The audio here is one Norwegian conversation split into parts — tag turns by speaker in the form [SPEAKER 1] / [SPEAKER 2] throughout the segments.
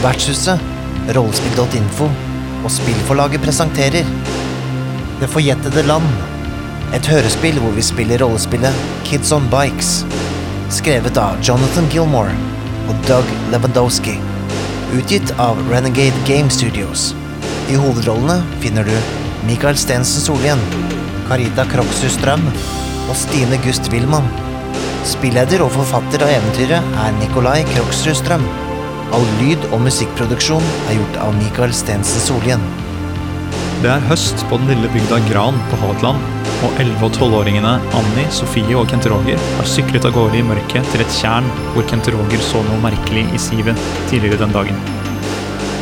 [SPEAKER 1] Vertshuset, rollespill.info og spillforlaget presenterer Det forjettede land. Et hørespill hvor vi spiller rollespillet Kids on Bikes. Skrevet av Jonathan Gilmore og Doug Lewandowski. Utgitt av Renegade Game Studios. I hovedrollene finner du Michael Stensen Solhjell, Carita Kroksrud Strøm og Stine Gust Wilman. Spilleder og forfatter av eventyret er Nikolai Kroksrud Strøm. All lyd- og musikkproduksjon er gjort av Michael Stensen Solien.
[SPEAKER 2] Det er høst på den lille bygda Gran på Hadeland, og 11- og 12-åringene Annie, Sofie og Kent Roger har syklet av gårde i mørket til et tjern hvor Kent Roger så noe merkelig i sivet tidligere den dagen.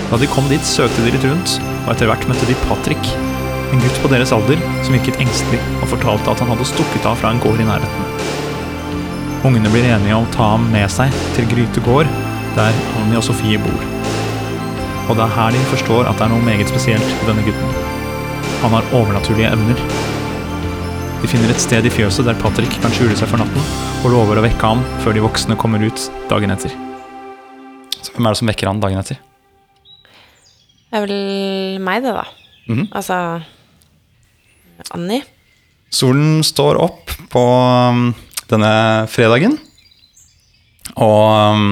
[SPEAKER 2] Da de kom dit, søkte de litt rundt, og etter hvert møtte de Patrick, en gutt på deres alder som virket engstelig og fortalte at han hadde stukket av fra en gård i nærheten. Ungene blir enige om å ta ham med seg til Gryte gård, der og Sofie bor. Og det er her de forstår at det er noe meget spesielt med denne gutten. Han har overnaturlige evner. De finner et sted i fjøset der Patrick kan skjule seg for natten, og lover å vekke ham før de voksne kommer ut dagen etter. Så hvem er det som vekker han dagen etter?
[SPEAKER 3] Det er vel meg, det, da.
[SPEAKER 2] Mhm.
[SPEAKER 3] Altså Annie.
[SPEAKER 2] Solen står opp på um, denne fredagen, og um,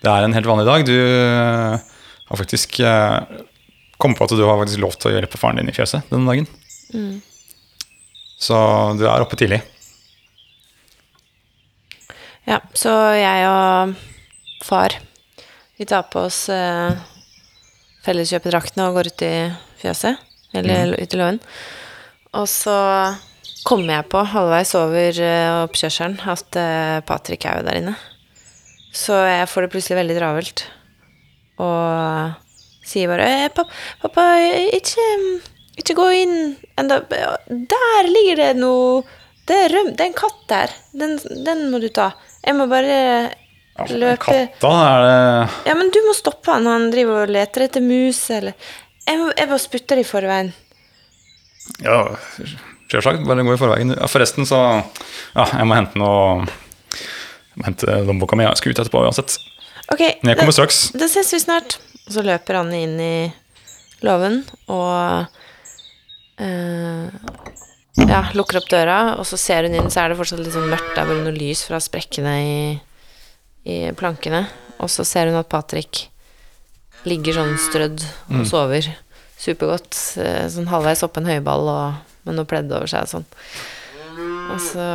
[SPEAKER 2] det er en helt vanlig dag. Du uh, har faktisk uh, kommet på at du har faktisk lov til å hjelpe faren din i fjøset denne dagen. Så du er oppe tidlig.
[SPEAKER 3] Ja, så jeg og far Vi tar på oss eh, felleskjøpedraktene og går ut i fjøset. Eller ut i låven. Og så kommer jeg på halvveis over eh, oppkjørselen at eh, Patrick er jo der inne. Så jeg får det plutselig veldig travelt. Og sier bare eh, pappa, pappa, ikke, ikke gå inn enda. Der ligger det noe Det er røm, Det er en katt der. Den, den må du ta. Jeg må bare løpe
[SPEAKER 2] Katta er det
[SPEAKER 3] Ja, men du må stoppe han han driver og leter etter mus, eller Jeg, må, jeg bare sputter i forveien.
[SPEAKER 2] Ja, sjølsagt. Bare gå i forveien. Ja, forresten, så Ja, jeg må hente noe må hente lommeboka mi. Jeg skal ut etterpå uansett.
[SPEAKER 3] Ok,
[SPEAKER 2] Men jeg kommer
[SPEAKER 3] da,
[SPEAKER 2] straks.
[SPEAKER 3] da ses vi snart. Og så løper Anne inn i låven og eh, ja, lukker opp døra, og så ser hun inn, så er det fortsatt litt sånn mørkt. Det er bare noe lys fra sprekkene i, i plankene. Og så ser hun at Patrick ligger sånn strødd og sover supergodt. eh, Sånn halvveis oppå en høyball og med noe pledd over seg og sånn. Og så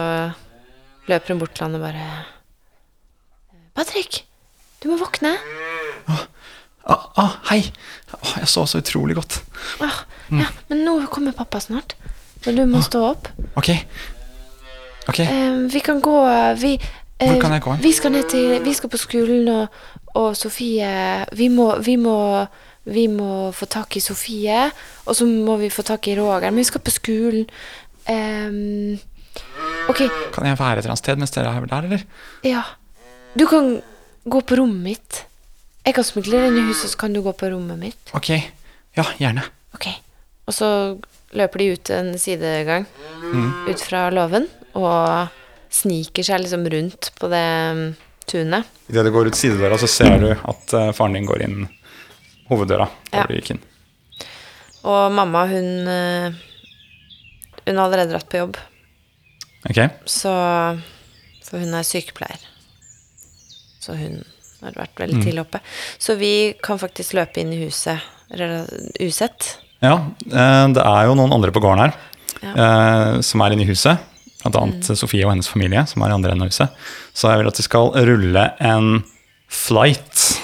[SPEAKER 3] løper hun bort til han og bare Patrick, du må våkne.
[SPEAKER 2] Ah, ah, hei! Åh, jeg så så utrolig godt.
[SPEAKER 3] Ah, Ja, men nå kommer pappa snart. Så du må stå opp.
[SPEAKER 2] Ok. Ok.
[SPEAKER 3] Eh, vi kan gå Vi, eh,
[SPEAKER 2] Hvor kan jeg gå hen?
[SPEAKER 3] vi skal ned til Vi skal på skolen, og, og Sofie Vi må, vi må vi må få tak i Sofie, og så må vi få tak i Roger. Men vi skal på skolen. Ehm, ok,
[SPEAKER 2] Kan jeg være et eller annet sted mens dere er der, eller?
[SPEAKER 3] ja. Du kan gå på rommet mitt. Jeg kan smugle deg inn i huset, så kan du gå på rommet mitt.
[SPEAKER 2] Ok. Ja, gjerne.
[SPEAKER 3] Ok. Og så løper de ut en sidegang
[SPEAKER 2] Mm.
[SPEAKER 3] ut fra låven og sniker seg liksom rundt på det mm, tunet.
[SPEAKER 2] Idet du går ut sidedøra, så ser du at eh, faren din går inn hoveddøra.
[SPEAKER 3] Ja.
[SPEAKER 2] du gikk inn.
[SPEAKER 3] Og mamma, hun eh, Hun har allerede dratt på jobb,
[SPEAKER 2] Ok.
[SPEAKER 3] så For hun er sykepleier. Så hun har vært
[SPEAKER 2] Mm.
[SPEAKER 3] veldig tidlig oppe. Så vi kan faktisk løpe inn i huset usett.
[SPEAKER 2] Ja, eh, det er jo noen andre på gården her
[SPEAKER 3] Ja.
[SPEAKER 2] eh, som er inne i huset. Blant annet Sofie og hennes familie, som er i andre enden av huset. Så jeg vil at vi skal rulle en flight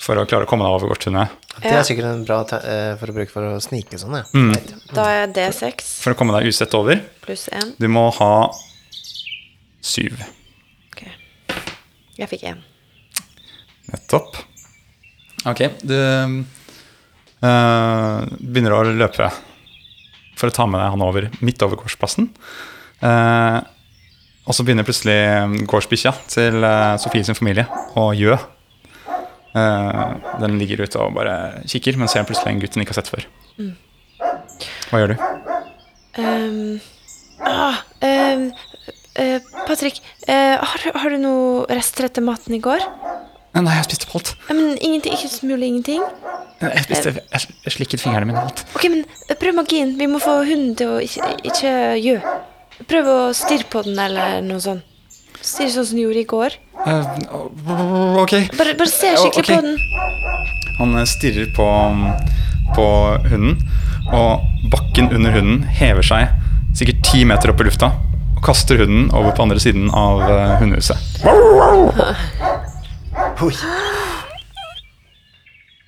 [SPEAKER 2] for å klare å komme deg over gårdstunet.
[SPEAKER 1] Det er sikkert en bra te eh, for å bruke for å snike sånn, ja.
[SPEAKER 2] Mm.
[SPEAKER 3] Da er D6
[SPEAKER 2] For å komme deg usett over.
[SPEAKER 3] pluss 1.
[SPEAKER 2] Du må ha syv.
[SPEAKER 3] Jeg fikk én.
[SPEAKER 2] Nettopp. Ok, du eh, begynner å løpe for å ta med deg han over midt over gårdsplassen. Uh, og så begynner plutselig gårdsbikkja til uh, Sofie sin familie å gjø. Uh, den ligger ute og bare kikker, men ser plutselig en gutt den ikke har sett før. Hva gjør du?
[SPEAKER 3] Um, ah, ehm, eh, Patrick, uh, har, har du noe rester etter maten i går?
[SPEAKER 2] Nei, jeg spiste alt.
[SPEAKER 3] Ja, men ingenting, ikke smule ingenting?
[SPEAKER 2] Jeg, spiste, jeg, jeg slikket fingrene mine alt.
[SPEAKER 3] Ok, men prøv magien. Vi må få hunden til å ikke, ikke gjø. Prøv å stirre på den, eller noe sånt. Stirre sånn som du gjorde i går.
[SPEAKER 2] Eh, ok.
[SPEAKER 3] Bare, bare se skikkelig
[SPEAKER 2] okay.
[SPEAKER 3] på den.
[SPEAKER 2] Han eh, stirrer på, på hunden, og bakken under hunden hever seg sikkert ti meter opp i lufta og kaster hunden over på andre siden av eh, hundehuset.
[SPEAKER 1] Oi.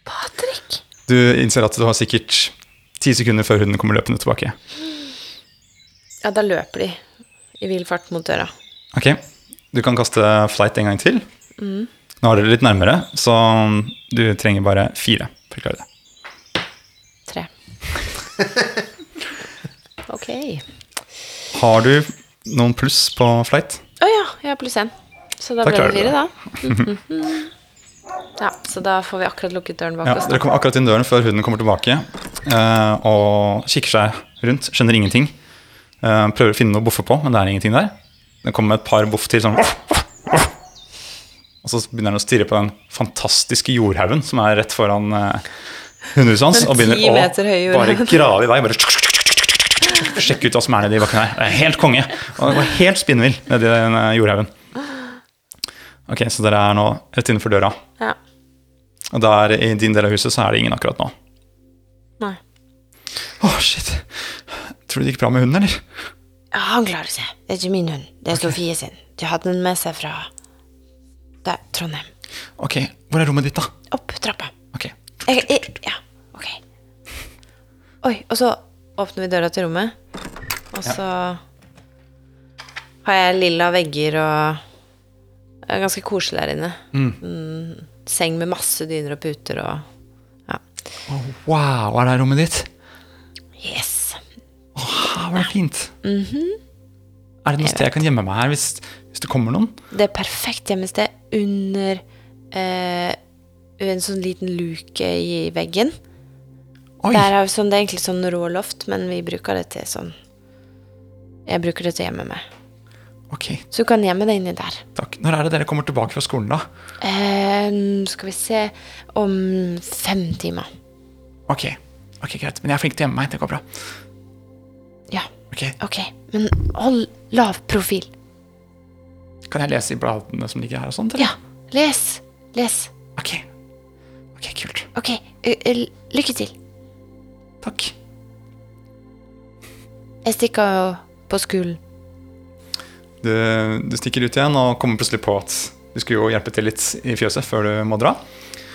[SPEAKER 3] Patrick.
[SPEAKER 2] Du innser at du har sikkert ti sekunder før hunden kommer løpende tilbake.
[SPEAKER 3] Ja, da løper de i vill fart mot døra.
[SPEAKER 2] Ok, Du kan kaste flight en gang til. Nå er dere litt nærmere, så du trenger bare fire for å klare det.
[SPEAKER 3] Tre. Ok.
[SPEAKER 2] Har du noen pluss på flight?
[SPEAKER 3] Å ja, jeg har pluss én. Så da,
[SPEAKER 2] Da
[SPEAKER 3] ble det fire, da. ja, så da får vi akkurat lukket døren bak
[SPEAKER 2] Ja,
[SPEAKER 3] oss.
[SPEAKER 2] dere kommer akkurat inn døren før hunden kommer tilbake eh, og kikker seg rundt. Skjønner ingenting. Eh, prøver å finne noe å boffe på, men det er ingenting der. Den kommer med et par boff til, sånn Og så begynner den å stirre på den fantastiske jordhaugen som er rett foran eh, hundehuset hans. Og begynner å bare grave i vei. Bare sjekke ut hva som er nedi bakken her. Det er helt konge. Og det var helt spinnvill nedi den eh, jordhaugen. Ok, så dere er nå rett innenfor døra.
[SPEAKER 3] Ja.
[SPEAKER 2] Og der i din del av huset så er det ingen akkurat nå.
[SPEAKER 3] Nei.
[SPEAKER 2] Åh, shit. Tror du det gikk bra med hunden, eller?
[SPEAKER 3] Ja, han klarer seg. Det er ikke min hund. Det er Sofie sin. De hadde den med seg fra der, Trondheim.
[SPEAKER 2] Ok, hvor er rommet ditt, da?
[SPEAKER 3] Opp trappa.
[SPEAKER 2] Ok,
[SPEAKER 3] Jeg, jeg, ja, ok. Oi, og så åpner vi døra til rommet, og så har jeg lilla vegger og Det er ganske koselig her inne. Mm, seng med masse dyner og puter og Ja.
[SPEAKER 2] Oh, Wow, er det rommet ditt?
[SPEAKER 3] Yes.
[SPEAKER 2] Ah, var det fint. Er det noe sted jeg kan gjemme meg her hvis, hvis det kommer noen?
[SPEAKER 3] Det er perfekt gjemmested under eh, en sånn liten luke i veggen.
[SPEAKER 2] Oi,
[SPEAKER 3] Der er, sånn, det er egentlig sånn rå loft, men vi bruker det til sånn Jeg bruker det til å gjemme meg.
[SPEAKER 2] Okay.
[SPEAKER 3] Så du kan gjemme deg inni der.
[SPEAKER 2] takk. Når er det dere kommer tilbake fra skolen, da?
[SPEAKER 3] Eh, skal vi se Om fem timer.
[SPEAKER 2] Ok, ok, greit. Men jeg er flink til å gjemme meg. Det går bra.
[SPEAKER 3] Ja,
[SPEAKER 2] Ok,
[SPEAKER 3] okay. Men hold lav profil.
[SPEAKER 2] Kan jeg lese i bladene som ligger her og sånt? eller?
[SPEAKER 3] Ja, les. Les.
[SPEAKER 2] Ok, ok, kult.
[SPEAKER 3] Ok, ø- ø- lykke til.
[SPEAKER 2] Takk.
[SPEAKER 3] Jeg stikker jo på skolen.
[SPEAKER 2] Du, du stikker ut igjen og kommer plutselig på at du skulle jo hjelpe til litt i fjøset før du må dra.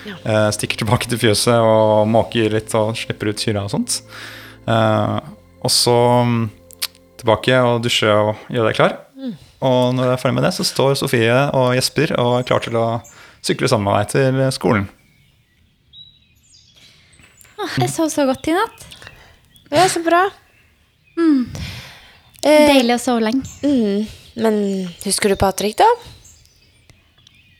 [SPEAKER 3] Ja.
[SPEAKER 2] Eh, stikker tilbake til fjøset og måker litt og slipper ut kyra og sånt. Eh, og så mm, tilbake og dusje og gjøre deg klar. Og når du er ferdig med det, så står Sofie og Jesper og er klar til å sykle sammen med deg til skolen.
[SPEAKER 4] Jeg sov så godt i natt.
[SPEAKER 3] Det er så bra.
[SPEAKER 4] Deilig å sove lenge.
[SPEAKER 3] Mm. Men husker du Patrick, da?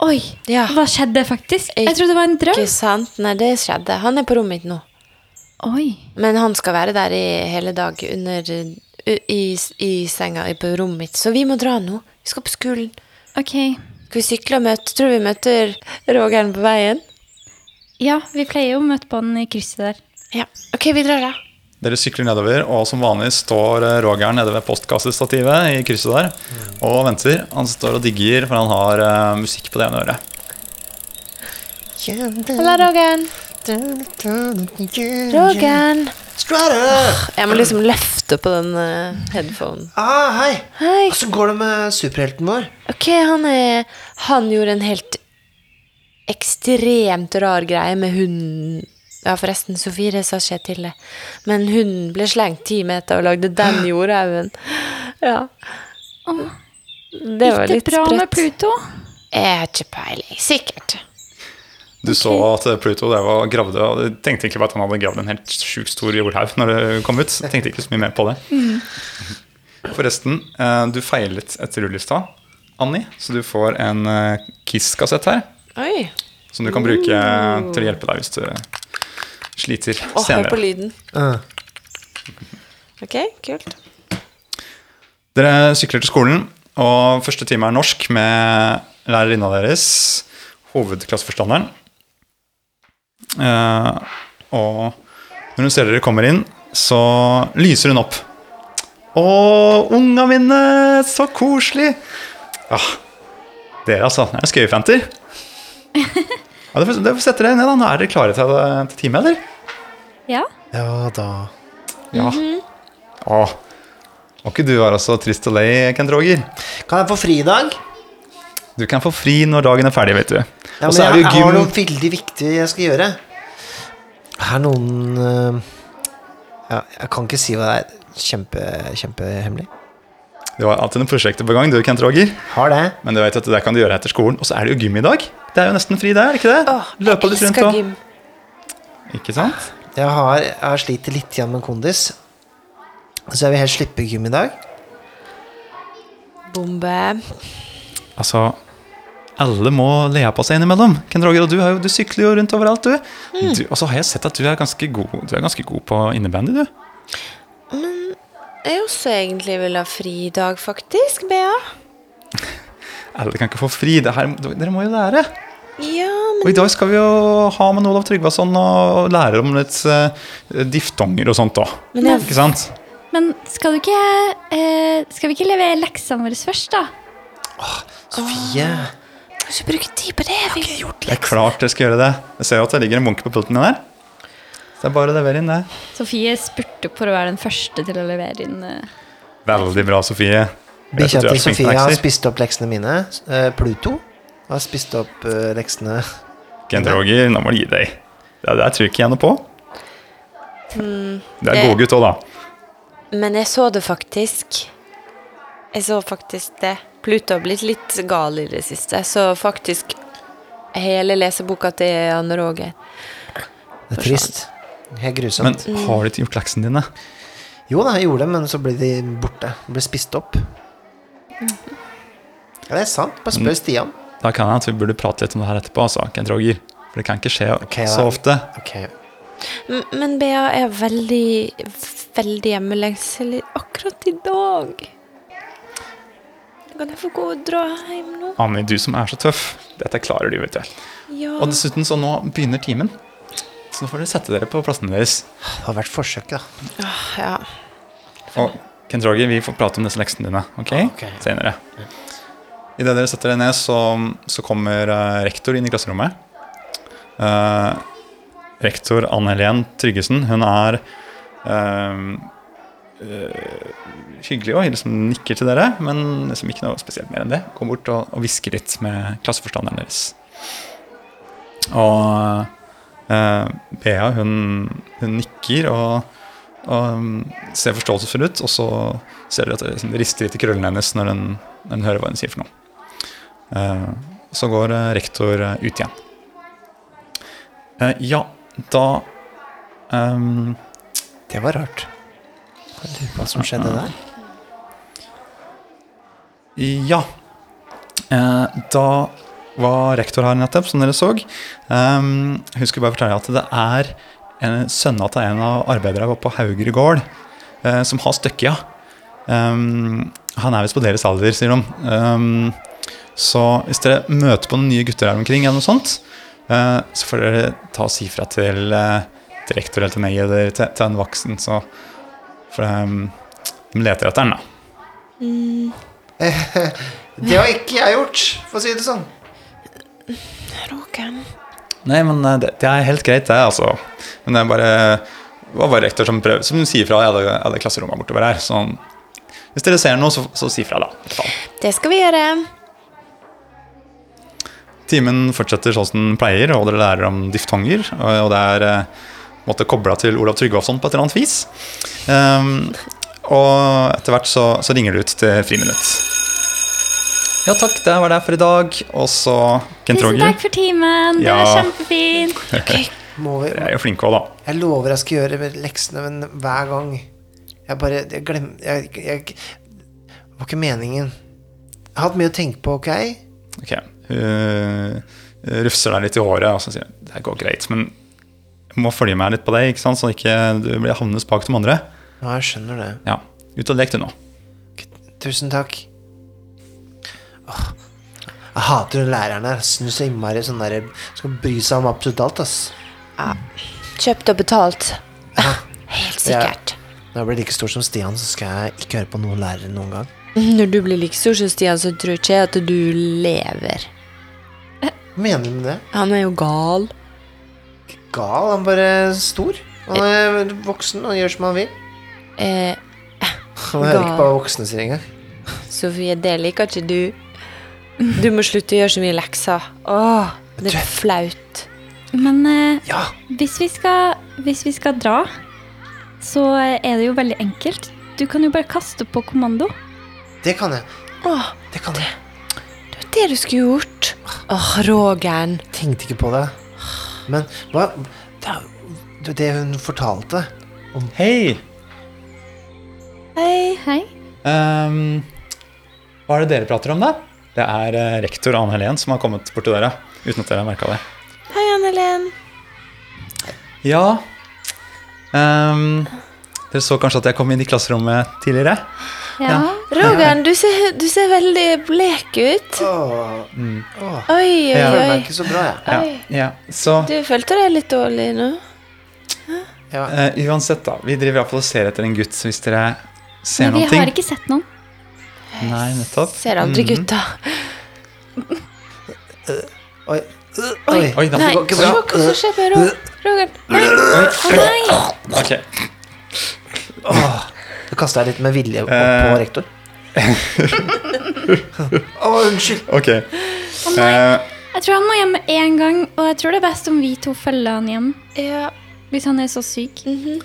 [SPEAKER 4] Oi,
[SPEAKER 3] Ja.
[SPEAKER 4] hva skjedde faktisk? Jeg trodde det var en drøm.
[SPEAKER 3] Ikke sant? Nei, det skjedde. Han er på rommet mitt nå.
[SPEAKER 4] Oi.
[SPEAKER 3] Men han skal være der i hele dag under i, i senga i- på rommet mitt. Så vi må dra nå. Vi skal på skolen.
[SPEAKER 4] Ok.
[SPEAKER 3] Skal vi sykle og møte Tror vi møter Rogeren på veien?
[SPEAKER 4] Ja, vi pleier jo å møte på han i krysset der.
[SPEAKER 3] Ja. Ok, vi drar, da.
[SPEAKER 2] Dere sykler nedover, og som vanlig står eh, Roger nede ved postkassestativet i krysset der og venter. Han står og digger, for han har uh, musikk på det ene øret.
[SPEAKER 3] Halla, Roger. Roger.
[SPEAKER 1] Strata!
[SPEAKER 3] Jeg må liksom løfte på den uh, headphonen.
[SPEAKER 1] Ah, hei!
[SPEAKER 3] Hei.
[SPEAKER 1] Åssen går det med superhelten vår?
[SPEAKER 3] Ok, han er Han gjorde en helt ekstremt rar greie med hunden. Ja, forresten, Sofie det sa ikke jeg til det. Men hunden ble slengt ti meter og lagde den jordhaugen. Ja. Det var
[SPEAKER 4] Gikk det
[SPEAKER 3] litt
[SPEAKER 4] bra med. Pluto?
[SPEAKER 3] Jeg har ikke peiling. Sikkert.
[SPEAKER 2] Du så at eh, Pluto der var gravde, og du tenkte ikke bare at han hadde gravd en helt sjukt stor jordhaug når det kom ut. Jeg tenkte ikke så mye mer på det. Forresten, eh, du feilet et rull i stad, Annie, så du får en eh, Kiss-kassett her.
[SPEAKER 3] Oi.
[SPEAKER 2] Som du kan bruke til å hjelpe deg hvis du sliter
[SPEAKER 3] Å, hør på
[SPEAKER 2] senere.
[SPEAKER 3] lyden.
[SPEAKER 1] Uh,
[SPEAKER 3] Ok, kult.
[SPEAKER 2] Dere sykler til skolen, og første time er norsk med lærerinna deres. hovedklasseforstanderen. Uh, og når hun ser dere kommer inn, så lyser hun opp. Å, unga mine, så koselig! Ja, dere altså, er skøyefanter. Ja, dere får, sette deg ned, da. Nå er dere klare til, til time, eller?
[SPEAKER 4] Ja.
[SPEAKER 1] Ja da.
[SPEAKER 2] Ja. Å, må ikke du være så trist og lei, Kent Roger?
[SPEAKER 1] Kan jeg få fri i dag?
[SPEAKER 2] Du kan få fri når dagen er ferdig, vet du.
[SPEAKER 1] Ja, men
[SPEAKER 2] er
[SPEAKER 1] jeg, jeg har noe veldig viktig jeg skal gjøre. Er noen uh, ja, Jeg kan ikke si hva det er. Kjempe, kjempehemmelig.
[SPEAKER 2] Du har alltid noen prosjekter på gang, du, Kent Roger.
[SPEAKER 1] Har det.
[SPEAKER 2] Men du vet at det kan du gjøre etter skolen. Og så er det jo gym i dag. Det er jo nesten fri der, ikke det?
[SPEAKER 3] Åh,
[SPEAKER 2] Løpe litt rundt og
[SPEAKER 3] gym.
[SPEAKER 2] Ikke sant?
[SPEAKER 1] Jeg har, jeg har slitt litt igjen med kondis. Så jeg vil helst slippe gym i dag.
[SPEAKER 3] Bombe.
[SPEAKER 2] Altså alle må le på seg innimellom. Ken Roger, og du, har jo, du sykler jo rundt overalt, du.
[SPEAKER 3] Mm.
[SPEAKER 2] du. Og så har jeg sett at du er ganske god, du er ganske god på innebandy, du.
[SPEAKER 3] Jeg også egentlig vil ha fri i dag, faktisk, Bea.
[SPEAKER 2] Alle kan ikke få fri. Det her, dere må jo lære.
[SPEAKER 3] Ja,
[SPEAKER 2] Og i dag skal vi jo ha med Olav Tryggvason og lære om litt uh, diftonger og sånt òg.
[SPEAKER 3] men jeg,
[SPEAKER 2] Ikke sant?
[SPEAKER 4] Men skal du ikke uh, Skal vi ikke levere leksene våre først, da?
[SPEAKER 1] Sofie.
[SPEAKER 3] kan ikke bruke tid på det. Vi har ikke gjort
[SPEAKER 2] Det er klart dere skal gjøre det. Jeg ser jo at det ligger en bunke på pulten din der. Så det er bare å levere inn det.
[SPEAKER 4] Sofie spurte på for å være den første til å levere inn. Uh...
[SPEAKER 2] Veldig bra, Sofie.
[SPEAKER 1] Bikkja til Sofie har spist opp leksene mine. Eh, Pluto har spist opp eh, leksene.
[SPEAKER 2] Kent Roger, nå må du gi deg. Det der tror ikke jeg noe på. Det er
[SPEAKER 3] Mm,
[SPEAKER 2] godgutt òg, da.
[SPEAKER 3] Men jeg så det faktisk. Jeg så faktisk det. Pluto har blitt litt gal i det siste, så faktisk hele leseboka til Anne Roger.
[SPEAKER 1] Det er trist. Helt grusomt.
[SPEAKER 2] Men har du ikke gjort leksene dine?
[SPEAKER 1] Jo da, jeg gjorde det, men så ble de borte. De ble spist opp. Ja, det er sant. Bare spør Stian.
[SPEAKER 2] Da kan jeg at vi burde prate litt om det her etterpå, altså, Kent Roger. For det kan ikke skje
[SPEAKER 1] okay,
[SPEAKER 2] så ofte.
[SPEAKER 3] Okay. Men Bea er veldig, veldig hjemmelengsel akkurat i dag. Kan jeg få gå og dra hjem nå?
[SPEAKER 2] Anni, du som er så tøff. Dette klarer du, vet du.
[SPEAKER 3] Ja.
[SPEAKER 2] Og dessuten, så nå begynner timen. Så nå får dere sette dere på plassene deres.
[SPEAKER 1] Det har vært forsøk, da.
[SPEAKER 3] ja.
[SPEAKER 2] Og Kent Roger, vi får prate om disse leksene dine ok?
[SPEAKER 1] okay.
[SPEAKER 2] senere. Idet dere setter dere ned, så, så kommer eh, rektor inn i klasserommet. Uh, rektor Anne Helen Tryggesen, hun er uh, eh, hyggelig og liksom nikker til dere, men liksom ikke noe spesielt mer enn det. Går bort og, og hvisker litt med klasseforstanderen deres. Og eh, Bea, hun, hun nikker og og um, ser forståelsesfull ut, og så ser dere at det liksom rister litt i krøllene hennes når den, hun hører hva hun sier for noe. Eh, så går eh, rektor eh, ut igjen. Ja, da um,
[SPEAKER 1] Det var rart. Hva som skjedde der.
[SPEAKER 2] Ja. Da var rektor her nettopp, som dere så. Um, hun skulle bare fortelle at det er sønna til en av arbeiderne på Hauger gård eh, som har støkkia. Um, han er visst på deres alder, sier de. Um, så hvis dere møter på noen nye gutter her omkring, eller noe sånt, uh, så får dere ta og si fra til, uh, til rektor eller til meg eller til, til en voksen. Så, for um, de leter etter den, da.
[SPEAKER 1] Det har ikke jeg gjort, for å si det sånn.
[SPEAKER 3] Roken.
[SPEAKER 2] Nei, men eh, det, det er helt greit, det, altså. Men det er bare var bare rektor som prøver, som sier fra i alle, alle klasserommene bortover her. Så hvis dere ser noe, så, så si fra, da.
[SPEAKER 3] Det skal vi gjøre.
[SPEAKER 2] Timen fortsetter sånn som den pleier, og dere lærer om diftonger. Og, det er måtte en måte kobla til Olav Tryggvason på et eller annet vis. Um, og etter hvert så, så ringer det ut til friminutt. Ja takk, det var det for i dag. Og så Kent
[SPEAKER 4] Tusen takk for timen. Det
[SPEAKER 2] Ja.
[SPEAKER 4] var kjempefint.
[SPEAKER 1] Okay. vi,
[SPEAKER 2] jeg er jo flink òg, da.
[SPEAKER 1] jeg lover jeg skal gjøre leksene, men hver gang Jeg bare Jeg glemmer jeg, jeg, Det var ikke meningen. Jeg har hatt mye å tenke på, ok?
[SPEAKER 2] Ok, Hun rufser deg litt i håret og så sier hun, det går greit, men jeg må følge med litt på deg, ikke sant? så ikke du blir havnes bak de andre.
[SPEAKER 1] Ja, jeg skjønner det.
[SPEAKER 2] Ja, Ut og lek du nå.
[SPEAKER 1] Tusen takk. Åh. Jeg hater hun læreren der. Syns så innmari sånn der Skal bry seg om absolutt alt, ass.
[SPEAKER 3] Kjøpt og betalt. Helt sikkert.
[SPEAKER 1] Når jeg blir like stor som Stian, så skal jeg ikke høre på noen lærere noen gang.
[SPEAKER 3] Når du blir like stor som Stian, så tror ikke jeg at du lever.
[SPEAKER 1] Hva mener du med det?
[SPEAKER 3] Han er jo gal.
[SPEAKER 1] Gal? Han er bare stor. Han er voksen og gjør som han vil.
[SPEAKER 3] Eh,
[SPEAKER 1] Han hører ikke på voksne sier engang.
[SPEAKER 3] Sofie, det liker ikke du. Du må slutte å gjøre så mye lekser. Åh, det er flaut.
[SPEAKER 4] Men eh,
[SPEAKER 1] Ja!
[SPEAKER 4] hvis, vi skal, hvis vi skal dra, så er det jo veldig enkelt. Du kan jo bare kaste på kommando.
[SPEAKER 1] Det kan jeg.
[SPEAKER 3] Åh,
[SPEAKER 1] Det kan jeg.
[SPEAKER 3] det var det du skulle gjort. Åh, Rogern.
[SPEAKER 1] Tenkte ikke på det. Men hva Det, er jo det hun fortalte
[SPEAKER 2] Hei!
[SPEAKER 3] Hei.
[SPEAKER 4] Hei.
[SPEAKER 2] Ehm, hva er det dere prater om, da? Det er eh, rektor Anne Helen som har kommet bort til dere. Uten at dere har merka det.
[SPEAKER 3] Hei, Anne-Helen.
[SPEAKER 2] Ja um, Dere så kanskje at jeg kom inn i klasserommet tidligere?
[SPEAKER 4] Ja.
[SPEAKER 3] Rogeren, du ser, du ser veldig blek ut.
[SPEAKER 1] Åh,
[SPEAKER 2] Mm.
[SPEAKER 1] åh.
[SPEAKER 3] Oi, oi,
[SPEAKER 1] Jeg føler meg ikke så bra, jeg.
[SPEAKER 2] Ja, ja. Så
[SPEAKER 3] Du følte deg litt dårlig nå?
[SPEAKER 1] Ja.
[SPEAKER 2] eh, uansett, da. Vi driver iallfall og ser etter en gutt, så hvis dere ser
[SPEAKER 4] Men vi
[SPEAKER 2] noen ting
[SPEAKER 4] har ikke sett noen.
[SPEAKER 2] Nei, nettopp.
[SPEAKER 3] Ser aldri
[SPEAKER 2] Mhm.
[SPEAKER 3] gutta.
[SPEAKER 1] Oi.
[SPEAKER 3] Oi,
[SPEAKER 2] Oi, da.
[SPEAKER 3] Nei,
[SPEAKER 1] det går ikke
[SPEAKER 3] se
[SPEAKER 1] bra.
[SPEAKER 3] hva som skjer med Ro- Rogeren. Nei.
[SPEAKER 2] Ok.
[SPEAKER 1] Åh, Nå kasta jeg litt med vilje opp
[SPEAKER 2] Eh.
[SPEAKER 1] på rektor. Å, unnskyld.
[SPEAKER 2] ok. Eh,
[SPEAKER 4] Jeg tror han må hjem med en gang, og jeg tror det er best om vi to følger han hjem.
[SPEAKER 3] Ja.
[SPEAKER 4] Hvis han er så syk.
[SPEAKER 3] mhm.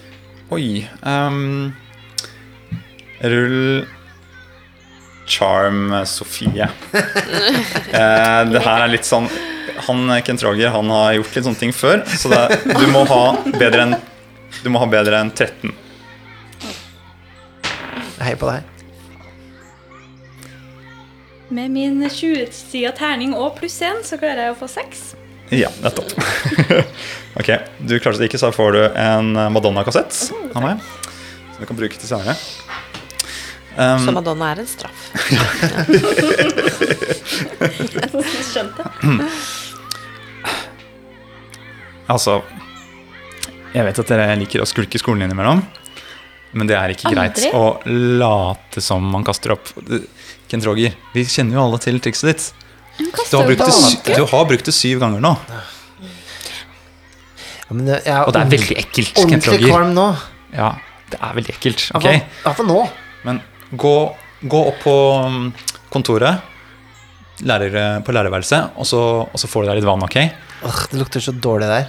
[SPEAKER 2] oi Um, Rull Charm eh, Sofie. eh, det her er litt sånn Han eh, Kent Roger han har gjort litt sånne ting før, så det, du må ha bedre enn Du må ha bedre enn 13.
[SPEAKER 1] Hei på deg.
[SPEAKER 4] Med min 20-sida terning og pluss 1, så klarer jeg å få 6.
[SPEAKER 2] Ja, nettopp. ok, du klarte det ikke, så får du en eh, Madonna-kassett av meg. Som du kan bruke til senere. Um,
[SPEAKER 3] Så Madonna er en straff.
[SPEAKER 4] Skjønte.
[SPEAKER 2] Altså Jeg vet at dere liker å skulke skolen innimellom, men det er ikke greit å late som man kaster opp. Kent Roger, vi kjenner jo alle til trikset ditt. Du har, brukt det, sy- du har brukt det syv ganger nå,
[SPEAKER 1] Ja, men jeg er
[SPEAKER 2] og det er veldig ekkelt. Kent
[SPEAKER 1] ordentlig kvalm nå.
[SPEAKER 2] Ja, det er veldig ekkelt. ok?
[SPEAKER 1] Iallfall nå.
[SPEAKER 2] Men gå, gå opp på mm, kontoret, lærer, på lærerværelset, og så, og så får du deg litt vann, ok?
[SPEAKER 1] Åh, det lukter så dårlig der.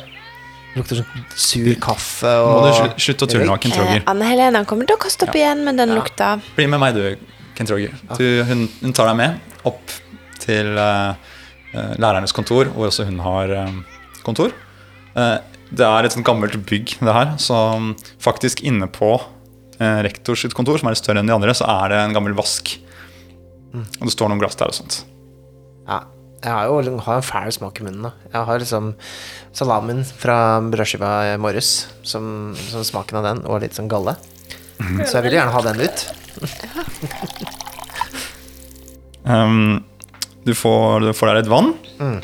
[SPEAKER 1] Det lukter sånn sur kaffe og
[SPEAKER 2] Må du slu- slutte å tulle nå, Kent
[SPEAKER 3] Eh,
[SPEAKER 2] Roger.
[SPEAKER 3] Anne Helene kommer til å kaste opp igjen med den lukta.
[SPEAKER 2] Bli med meg, du, Kent Roger. Du, hun, hun tar deg med opp til eh, eh, lærernes kontor, hvor også hun har eh, kontor. Eh, det er et sånt gammelt bygg, det her, så faktisk inne på rektors kontor, som er litt større enn de andre, så er det en gammel vask. Og det står noen glass der og sånt.
[SPEAKER 1] Ja, jeg har jo har en fæl smak i munnen. da Jeg har liksom salamen fra brødskiva i morges, som, som smaken av den, og litt sånn galle. Så jeg vil gjerne ha den ut.
[SPEAKER 2] Um, du, får, du får deg litt vann.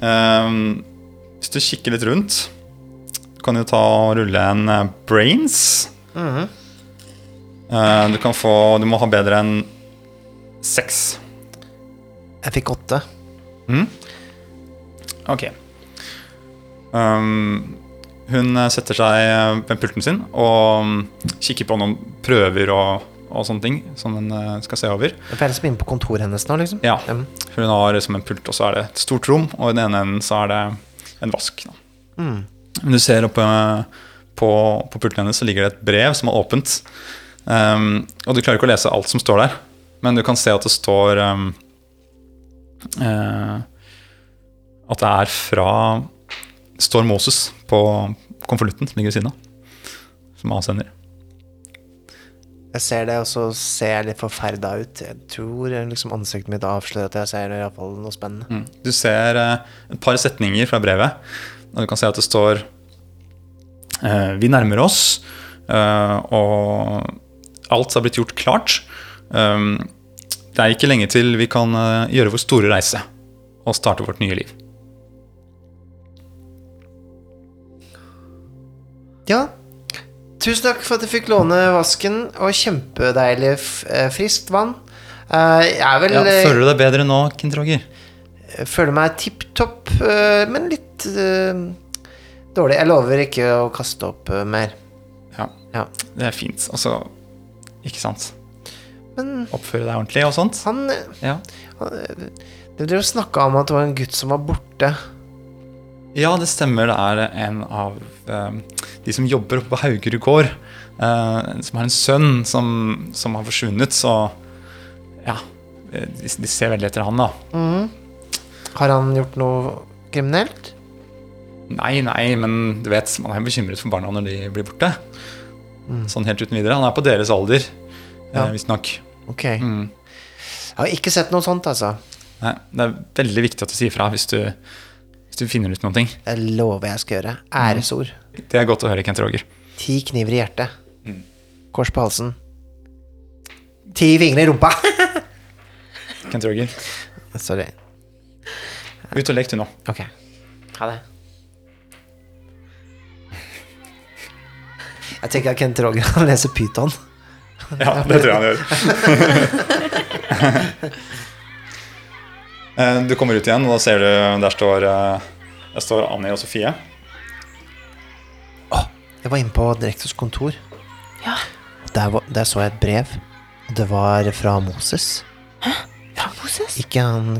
[SPEAKER 2] um, hvis du kikker litt rundt, kan jo ta og rulle en brains. brains. -hmm. du kan få Du må ha bedre enn seks.
[SPEAKER 1] Jeg fikk åtte.
[SPEAKER 2] Ok. Um, hun eh, setter seg eh, ved pulten sin og mm, kikker på noen prøver og, og sånne ting som hun eh, skal se over.
[SPEAKER 1] Det er liksom inne på kontoret hennes nå, liksom.
[SPEAKER 2] Ja,
[SPEAKER 1] Mm.
[SPEAKER 2] hun har liksom en pult, og så er det et stort rom, og i den ene enden så er det en vask. Da.
[SPEAKER 1] Mm.
[SPEAKER 2] Men du ser oppe på, på pulten hennes så ligger det et brev som er åpent. Um, og du klarer ikke å lese alt som står der, men du kan se at det står um, uh, At det er fra Det står Moses på konvolutten som ligger ved siden av, som avsender.
[SPEAKER 1] Jeg ser det, og så ser jeg litt forferda ut. Jeg tror liksom ansiktet mitt avslører at jeg ser i hvert fall noe spennende.
[SPEAKER 2] Mm. Du ser uh, et par setninger fra brevet, og du kan se at det står eh, Vi nærmer oss, eh, og alt har blitt gjort klart. Um, det er ikke lenge til vi kan eh, gjøre vår store reise og starte vårt nye liv.
[SPEAKER 1] Ja, tusen takk for at jeg fikk låne vasken, og kjempedeilig eh, friskt vann. Eh, Jeg er vel
[SPEAKER 2] Ja, føler du deg bedre nå, Kent Roger?
[SPEAKER 1] Føler meg tipp topp, men litt eh, dårlig. Jeg lover ikke å kaste opp eh, mer.
[SPEAKER 2] Ja,
[SPEAKER 1] Ja.
[SPEAKER 2] det er fint. Altså, ikke sant?
[SPEAKER 1] Men
[SPEAKER 2] Oppføre deg ordentlig og sånt.
[SPEAKER 1] han
[SPEAKER 2] ja.
[SPEAKER 1] han Du drev og snakka om at det var en gutt som var borte.
[SPEAKER 2] Ja, det stemmer. Det er en av um, de som jobber oppe på Haugerud gård, uh, som har en sønn som, som har forsvunnet, så ja. eh, De, de ser veldig etter han, da.
[SPEAKER 1] Mm. Har han gjort noe kriminelt?
[SPEAKER 2] Nei, nei, men du vet, man er bekymret for barna når de blir borte. Sånn helt uten videre. Han er på deres alder,
[SPEAKER 1] Ja.
[SPEAKER 2] ja. visstnok.
[SPEAKER 1] Ok.
[SPEAKER 2] Mm.
[SPEAKER 1] Jeg har ikke sett noe sånt, altså.
[SPEAKER 2] Nei, det er veldig viktig at du sier fra hvis du, hvis du finner ut noe.
[SPEAKER 1] Jeg lover jeg skal gjøre. Æresord.
[SPEAKER 2] Det er godt å høre, Kent Roger.
[SPEAKER 1] Ti kniver i hjertet. Kors på halsen. Ti fingre i rumpa!
[SPEAKER 2] Kent Roger.
[SPEAKER 1] Sorry.
[SPEAKER 2] Ut og lek du nå.
[SPEAKER 1] Ok. Ha det. Jeg tenker at Kent Roger han leser Pyton.
[SPEAKER 2] Ja, det tror jeg han gjør. Eh, du kommer ut igjen, og da ser du der står, eh, der står Annie og Sofie.
[SPEAKER 1] Jeg var inne på direktors kontor.
[SPEAKER 3] Ja.
[SPEAKER 1] Der, var, der så jeg et brev. Det var fra Moses. Hæ?
[SPEAKER 3] Fra Moses?
[SPEAKER 1] Ikke han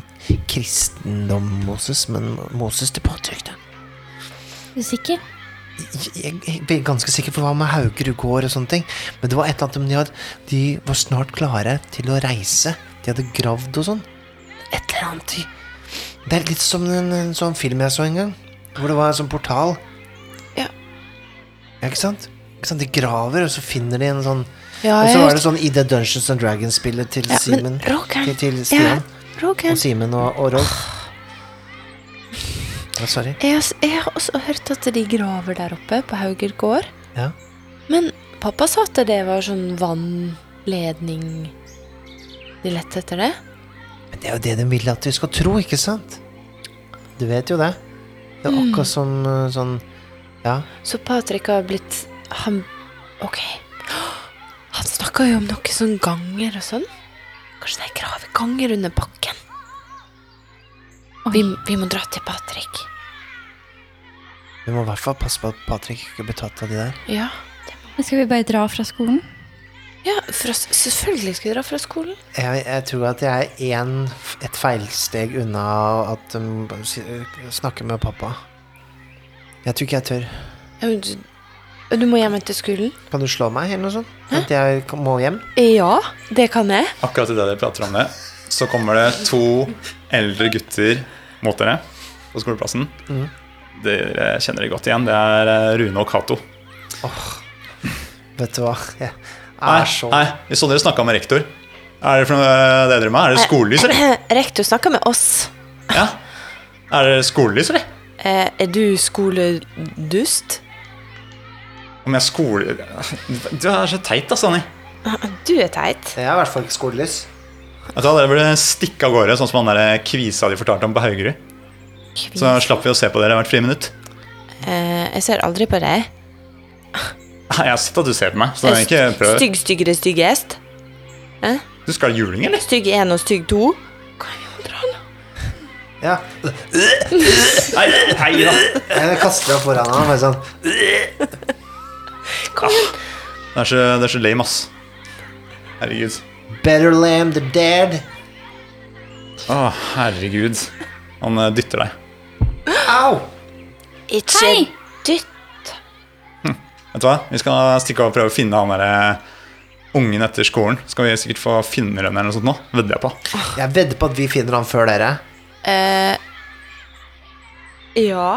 [SPEAKER 1] kristendom-Moses, men Moses til påtrykte.
[SPEAKER 4] Er du sikker?
[SPEAKER 1] Jeg, jeg ganske sikker på hva med Haugerud gård og sånne ting. Men det var et eller annet med de, de var snart klare til å reise. De hadde gravd og sånn. Et eller annet. Det er litt som en, en sånn film jeg så en gang. Hvor det var en sånn portal.
[SPEAKER 3] Ja.
[SPEAKER 1] Ja, ikke sant? Ikke sant? De graver, og så finner de en sånn
[SPEAKER 3] Ja,
[SPEAKER 1] Og så var det sånn i The Dungeons and Dragons-spillet til
[SPEAKER 3] ja,
[SPEAKER 1] Simen. Til, til
[SPEAKER 3] ja,
[SPEAKER 1] Stian
[SPEAKER 3] Roger
[SPEAKER 1] og Simen og, og Rolf. Ja, sorry.
[SPEAKER 3] jeg, har jeg har også hørt at de graver der oppe på Hauger gård.
[SPEAKER 1] Ja.
[SPEAKER 3] Men pappa sa at det var sånn vannledning De lette etter det.
[SPEAKER 1] Men det er jo det de vil at vi skal tro, ikke sant? Du vet jo det. Det er
[SPEAKER 3] Mm.
[SPEAKER 1] akkurat som uh, sånn Ja.
[SPEAKER 3] Så Patrick har blitt Han Ok. Han snakka jo om noe sånn ganger og sånn. Kanskje det er graveganger under bakken? Vi, vi må dra til Patrick.
[SPEAKER 1] Vi må i hvert fall passe på at Patrick ikke blir tatt av de der.
[SPEAKER 3] Ja.
[SPEAKER 4] Men skal vi bare dra fra skolen?
[SPEAKER 3] Ja, fra, selvfølgelig skal vi dra fra skolen.
[SPEAKER 1] Jeg, jeg tror at jeg er en, et feilsteg unna at um, si- snakke med pappa. Jeg tror ikke jeg tør.
[SPEAKER 3] Ja, men du, du må hjem etter skolen?
[SPEAKER 1] Kan du slå meg, eller noe sånt? At jeg må hjem?
[SPEAKER 3] Ja, det kan jeg.
[SPEAKER 2] Akkurat idet dere prater om det, så kommer det to eldre gutter mot dere på skoleplassen.
[SPEAKER 1] Mhm.
[SPEAKER 2] Dere kjenner det godt igjen. Det er eh, Rune og Cato.
[SPEAKER 1] Vet du hva? Jeg er så
[SPEAKER 2] nei, vi så dere snakka med rektor. Er det for noe eh, det dere med? Er det skolelys, eller?
[SPEAKER 3] Rektor snakker med oss.
[SPEAKER 2] Ja. Er det skolelys, eller?
[SPEAKER 3] Eh, er du skoledust?
[SPEAKER 2] Om jeg skole... Du er så teit, da, Sanni.
[SPEAKER 3] Du er teit.
[SPEAKER 1] Jeg er i hvert fall ikke skolelys.
[SPEAKER 2] Du hva, Dere burde stikke av gårde, sånn som han der kvisa de fortalte om på Haugerud. Så slapp vi å se på dere hvert friminutt.
[SPEAKER 3] Uh, jeg ser aldri på deg.
[SPEAKER 2] Jeg har sett at du ser på meg, så ikke prøv.
[SPEAKER 3] Stygg, styggere, styggest.
[SPEAKER 2] Du skal ha juling, eller?
[SPEAKER 3] Stygg 1 og stygg 2. Kan vi jo dra?
[SPEAKER 1] Ja.
[SPEAKER 2] Nei, hei da.
[SPEAKER 1] Jeg kaster deg foran ham, Bare sånn.
[SPEAKER 3] Kom igjen.
[SPEAKER 2] Det er så, det er så lame, ass. Herregud.
[SPEAKER 1] Better lamb the dead.
[SPEAKER 2] Å, herregud. Han eh, dytter deg.
[SPEAKER 1] Au!
[SPEAKER 3] Ikke
[SPEAKER 4] Hei!
[SPEAKER 3] dytt.
[SPEAKER 2] Vet du hva? Vi skal stikke av og prøve å finne han derre ungen etter skolen. Skal vi sikkert få finne henne eller noe sånt nå? Vedder jeg på.
[SPEAKER 1] Jeg vedder på at vi finner han før dere.
[SPEAKER 3] Eh, ja.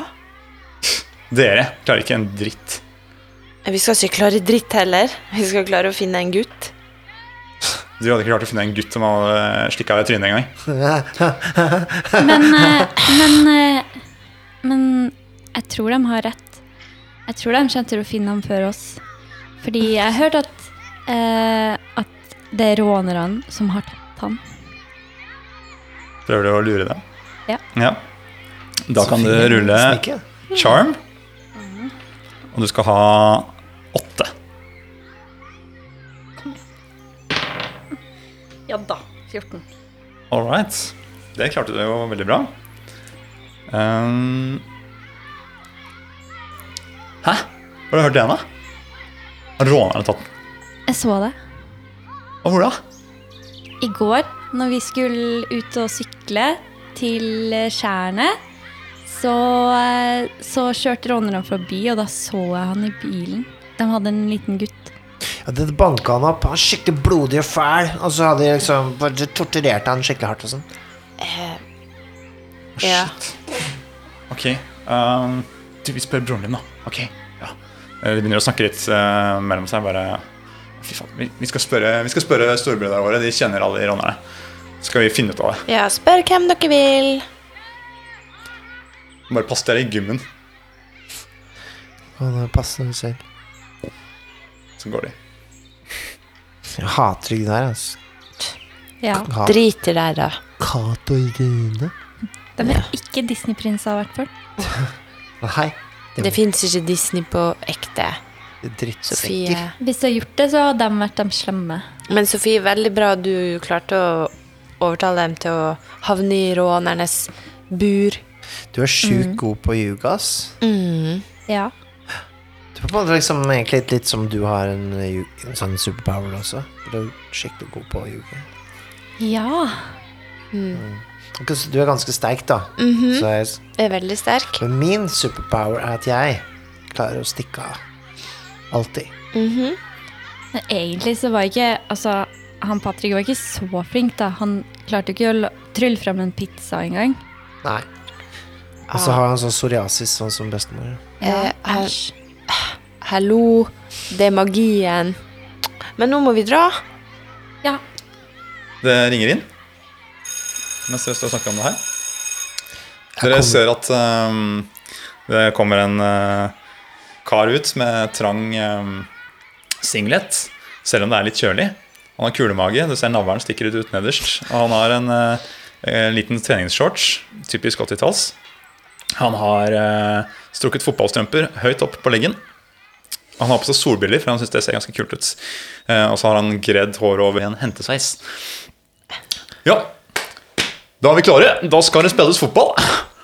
[SPEAKER 2] Dere klarer ikke en dritt.
[SPEAKER 3] Vi skal ikke klare dritt heller. Vi skal klare å finne en gutt.
[SPEAKER 2] Du hadde ikke klart å finne en gutt som hadde slikka deg i trynet engang.
[SPEAKER 4] Men, eh, men, eh, men jeg tror de har rett. Jeg tror de kommer til å finne ham før oss. Fordi jeg har hørt at, eh, at det er rånerne som har tatt han.
[SPEAKER 2] Prøver du å lure dem?
[SPEAKER 4] Ja.
[SPEAKER 2] Da kan du rulle charm. Og du skal ha åtte.
[SPEAKER 4] Ja da. 14.
[SPEAKER 2] All right. Det klarte du jo veldig bra. Um, hæ? Har du hørt det, ennå? Har rånerne tatt den?
[SPEAKER 4] Jeg så det.
[SPEAKER 2] Og hvor da?
[SPEAKER 4] I går, når vi skulle ut og sykle til skjærene, så, eh, så kjørte rånerne forbi, og da så jeg han i bilen. De hadde en liten gutt.
[SPEAKER 1] Ja, det banka han opp. Han var skikkelig blodig og fæl. Og så hadde de liksom bare torturert han skikkelig hardt og sånn.
[SPEAKER 3] Ja.
[SPEAKER 2] Ok. Um, du, vi spør broren din, da. Ok. Ja. Eh, De begynner å snakke litt uh, mellom seg. Bare Fy faen. Vi, vi skal spørre, vi skal spørre storebrødrene våre. De kjenner alle de rånerne. Så skal vi finne ut av det.
[SPEAKER 3] ja, spør hvem dere vil.
[SPEAKER 2] Bare pass dere i gymmen,
[SPEAKER 1] Og det passer selv.
[SPEAKER 2] så går de.
[SPEAKER 1] Jeg hater de der, altså.
[SPEAKER 4] Ja.
[SPEAKER 1] Driter
[SPEAKER 3] Drit i deg, da.
[SPEAKER 1] Kato i Rune.
[SPEAKER 4] De er ikke Disney-prinser, i hvert fall.
[SPEAKER 1] Nei, det
[SPEAKER 3] Det fins ikke Disney på ekte.
[SPEAKER 1] er drittsekker.
[SPEAKER 3] Sofie.
[SPEAKER 4] Hvis de har gjort det, så har de vært de slemme.
[SPEAKER 3] Men Sofie, veldig bra du klarte å overtale dem til å havne i rånernes bur.
[SPEAKER 1] Du er sjukt god på å ljuge, ass.
[SPEAKER 3] Mm.
[SPEAKER 4] Ja.
[SPEAKER 1] Du er på en måte liksom egentlig litt, litt som du har en, en sånn superpower også. Du er skikkelig god på å ljuge.
[SPEAKER 4] Ja.
[SPEAKER 1] Mm. så Du er ganske sterk, da.
[SPEAKER 3] Mhm.
[SPEAKER 1] Så jeg,
[SPEAKER 3] Er veldig sterk.
[SPEAKER 1] men min superpower er at jeg klarer å stikke av. Alltid.
[SPEAKER 3] Mhm.
[SPEAKER 4] Men egentlig så var ikke Altså, han Patrick var ikke så flink, da. Han klarte ikke å trylle fram en pizza engang.
[SPEAKER 1] Nei. Og så har han sånn psoriasis, sånn som bestemor.
[SPEAKER 3] Eh,
[SPEAKER 4] Æsj.
[SPEAKER 3] Hallo, det er magien. Men nå må vi dra.
[SPEAKER 4] Ja.
[SPEAKER 2] Det ringer inn mens dere står og snakker om det her. Dere ser at um, det kommer en uh, kar ut med trang um, singlet, selv om det er litt kjølig. Han har kulemage, du ser navlen stikker ut, ut nederst. Og han har en uh, liten treningsshorts, typisk 80-talls. Han har uh, strukket fotballstrømper høyt opp på leggen. Han har på seg solbriller, for han syns det ser ganske kult ut. Eh, og så har han gredd håret over i en hentesveis. Ja, da er vi klare. Da skal det spilles fotball.